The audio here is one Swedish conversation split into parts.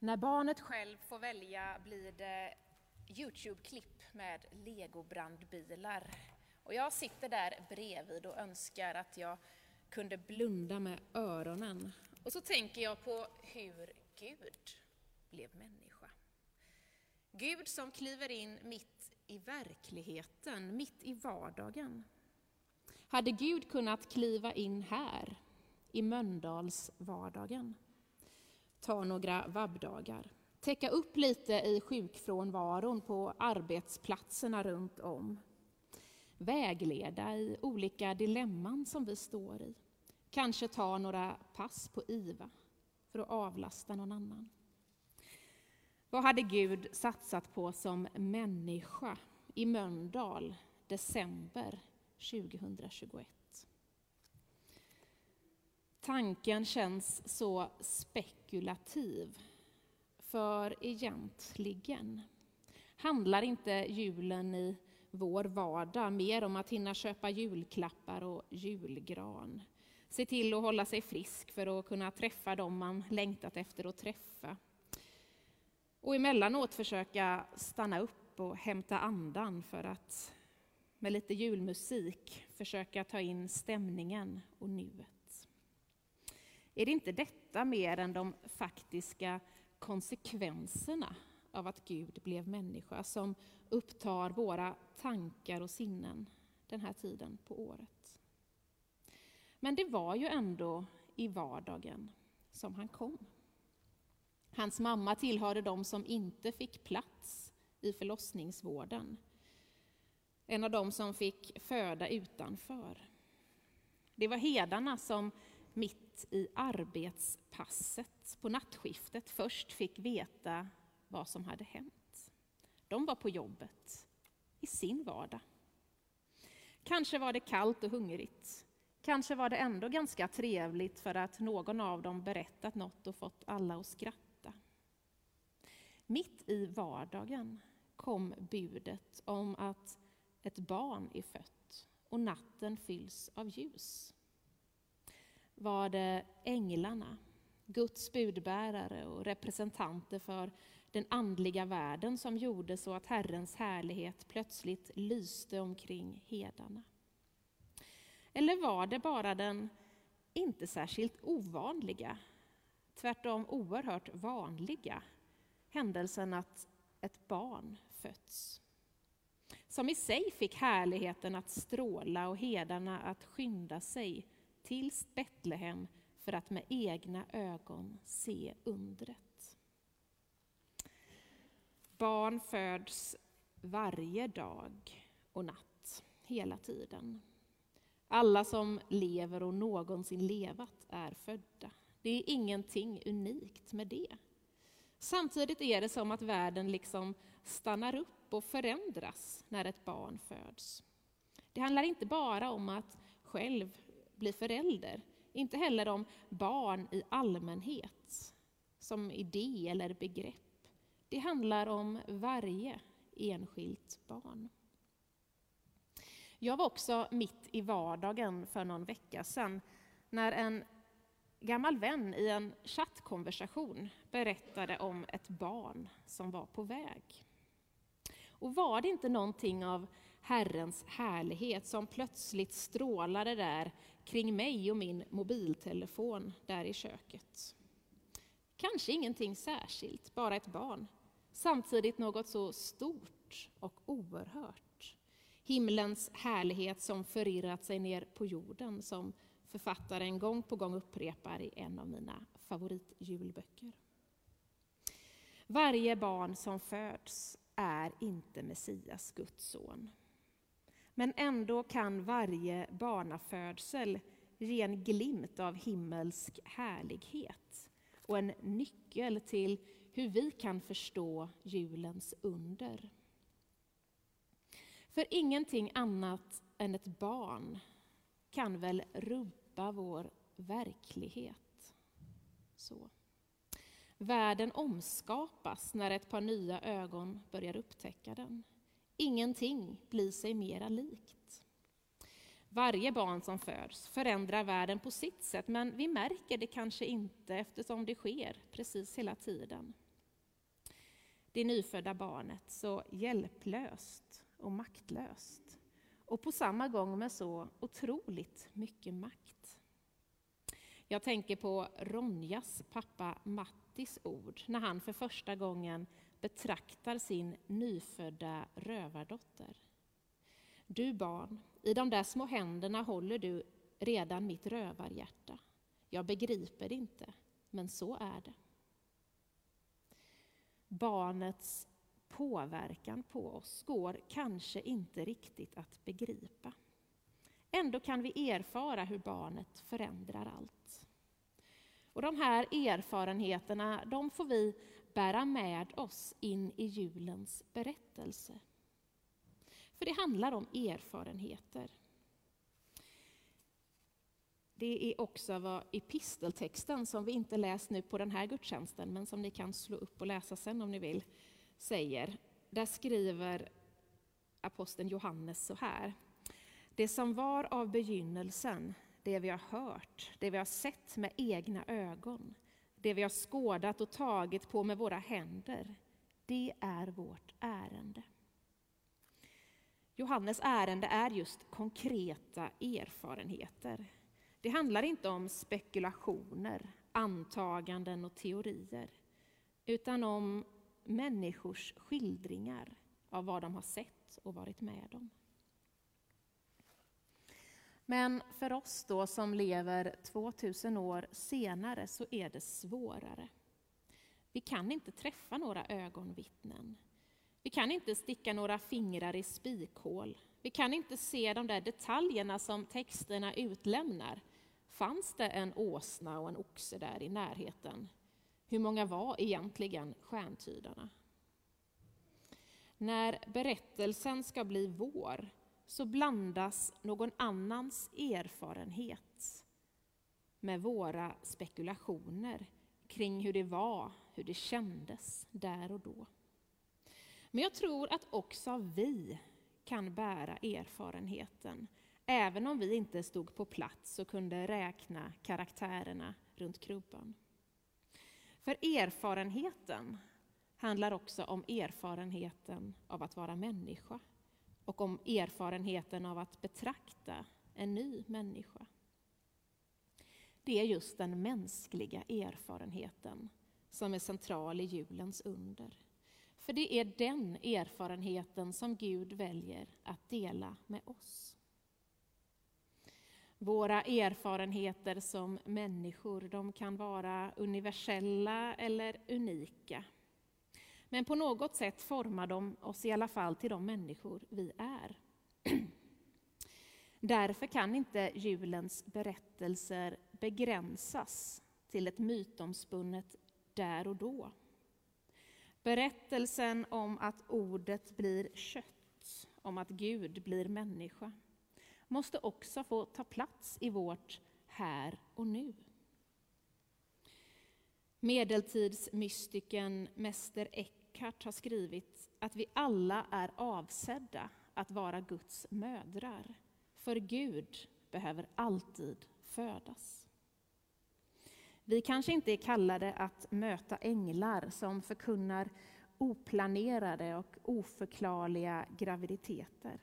När barnet själv får välja blir det Youtube-klipp med legobrandbilar. Och jag sitter där bredvid och önskar att jag kunde blunda med öronen. Och så tänker jag på hur Gud blev människa. Gud som kliver in mitt i verkligheten, mitt i vardagen. Hade Gud kunnat kliva in här, i Mölndals vardagen? Ta några vabbdagar, täcka upp lite i sjukfrånvaron på arbetsplatserna runt om. Vägleda i olika dilemman som vi står i. Kanske ta några pass på IVA för att avlasta någon annan. Vad hade Gud satsat på som människa i Mölndal december 2021? Tanken känns så spekulativ, för egentligen handlar inte julen i vår vardag mer om att hinna köpa julklappar och julgran. Se till att hålla sig frisk för att kunna träffa dem man längtat efter att träffa. Och emellanåt försöka stanna upp och hämta andan för att med lite julmusik försöka ta in stämningen och nuet. Är det inte detta mer än de faktiska konsekvenserna av att Gud blev människa som upptar våra tankar och sinnen den här tiden på året? Men det var ju ändå i vardagen som han kom. Hans mamma tillhörde de som inte fick plats i förlossningsvården. En av de som fick föda utanför. Det var hedarna som mitt i arbetspasset på nattskiftet först fick veta vad som hade hänt. De var på jobbet, i sin vardag. Kanske var det kallt och hungrigt. Kanske var det ändå ganska trevligt för att någon av dem berättat något och fått alla att skratta. Mitt i vardagen kom budet om att ett barn är fött och natten fylls av ljus. Var det änglarna, Guds budbärare och representanter för den andliga världen som gjorde så att Herrens härlighet plötsligt lyste omkring hedarna? Eller var det bara den inte särskilt ovanliga, tvärtom oerhört vanliga händelsen att ett barn fötts. Som i sig fick härligheten att stråla och hedarna att skynda sig till Betlehem för att med egna ögon se undret. Barn föds varje dag och natt, hela tiden. Alla som lever och någonsin levat är födda. Det är ingenting unikt med det. Samtidigt är det som att världen liksom stannar upp och förändras när ett barn föds. Det handlar inte bara om att själv bli förälder, inte heller om barn i allmänhet, som idé eller begrepp. Det handlar om varje enskilt barn. Jag var också mitt i vardagen för någon vecka sedan när en gammal vän i en chattkonversation berättade om ett barn som var på väg. Och var det inte någonting av Herrens härlighet som plötsligt strålade där kring mig och min mobiltelefon där i köket? Kanske ingenting särskilt, bara ett barn. Samtidigt något så stort och oerhört. Himlens härlighet som förirrat sig ner på jorden som författaren gång på gång upprepar i en av mina favoritjulböcker. Varje barn som föds är inte Messias, Guds son. Men ändå kan varje barnafödsel ge en glimt av himmelsk härlighet och en nyckel till hur vi kan förstå julens under. För ingenting annat än ett barn kan väl rubba vår verklighet. Så. Världen omskapas när ett par nya ögon börjar upptäcka den. Ingenting blir sig mera likt. Varje barn som föds förändrar världen på sitt sätt, men vi märker det kanske inte eftersom det sker precis hela tiden. det nyfödda barnet så hjälplöst och maktlöst. Och på samma gång med så otroligt mycket makt. Jag tänker på Ronjas pappa Mattis ord när han för första gången betraktar sin nyfödda rövardotter. Du barn, i de där små händerna håller du redan mitt rövarhjärta. Jag begriper det inte, men så är det. Barnets påverkan på oss går kanske inte riktigt att begripa. Ändå kan vi erfara hur barnet förändrar allt. Och de här erfarenheterna de får vi bära med oss in i julens berättelse. För det handlar om erfarenheter. Det är också vad episteltexten, som vi inte läst nu på den här gudstjänsten, men som ni kan slå upp och läsa sen om ni vill, säger. Där skriver aposteln Johannes så här. Det som var av begynnelsen, det vi har hört, det vi har sett med egna ögon, det vi har skådat och tagit på med våra händer, det är vårt ärende. Johannes ärende är just konkreta erfarenheter. Det handlar inte om spekulationer, antaganden och teorier, utan om människors skildringar av vad de har sett och varit med om. Men för oss då som lever 2000 år senare så är det svårare. Vi kan inte träffa några ögonvittnen. Vi kan inte sticka några fingrar i spikhål. Vi kan inte se de där detaljerna som texterna utlämnar. Fanns det en åsna och en oxe där i närheten? Hur många var egentligen stjärntydarna? När berättelsen ska bli vår så blandas någon annans erfarenhet med våra spekulationer kring hur det var, hur det kändes där och då. Men jag tror att också vi kan bära erfarenheten, även om vi inte stod på plats och kunde räkna karaktärerna runt krubban. För erfarenheten handlar också om erfarenheten av att vara människa och om erfarenheten av att betrakta en ny människa. Det är just den mänskliga erfarenheten som är central i julens under. För det är den erfarenheten som Gud väljer att dela med oss. Våra erfarenheter som människor de kan vara universella eller unika. Men på något sätt formar de oss i alla fall till de människor vi är. Därför kan inte julens berättelser begränsas till ett mytomspunnet där och då. Berättelsen om att ordet blir kött, om att Gud blir människa, måste också få ta plats i vårt här och nu. Medeltidsmystiken Mäster Eckhart har skrivit att vi alla är avsedda att vara Guds mödrar, för Gud behöver alltid födas. Vi kanske inte är kallade att möta änglar som förkunnar oplanerade och oförklarliga graviditeter.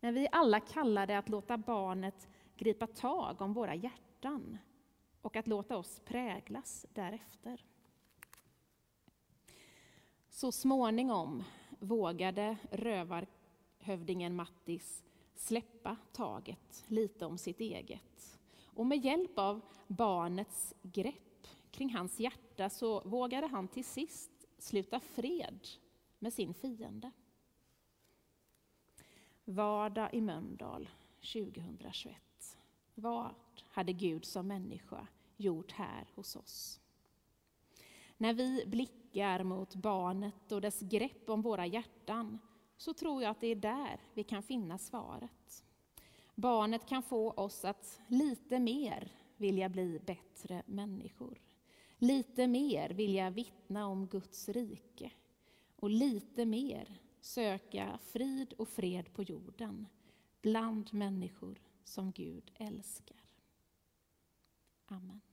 Men vi är alla kallade att låta barnet gripa tag om våra hjärtan och att låta oss präglas därefter. Så småningom vågade rövarhövdingen Mattis släppa taget lite om sitt eget. Och med hjälp av barnets grepp kring hans hjärta så vågade han till sist sluta fred med sin fiende. Vardag i Mölndal 2021. Vad hade Gud som människa gjort här hos oss? När vi blickar mot barnet och dess grepp om våra hjärtan så tror jag att det är där vi kan finna svaret. Barnet kan få oss att lite mer vilja bli bättre människor. Lite mer vilja vittna om Guds rike och lite mer söka frid och fred på jorden bland människor som Gud älskar. Amen.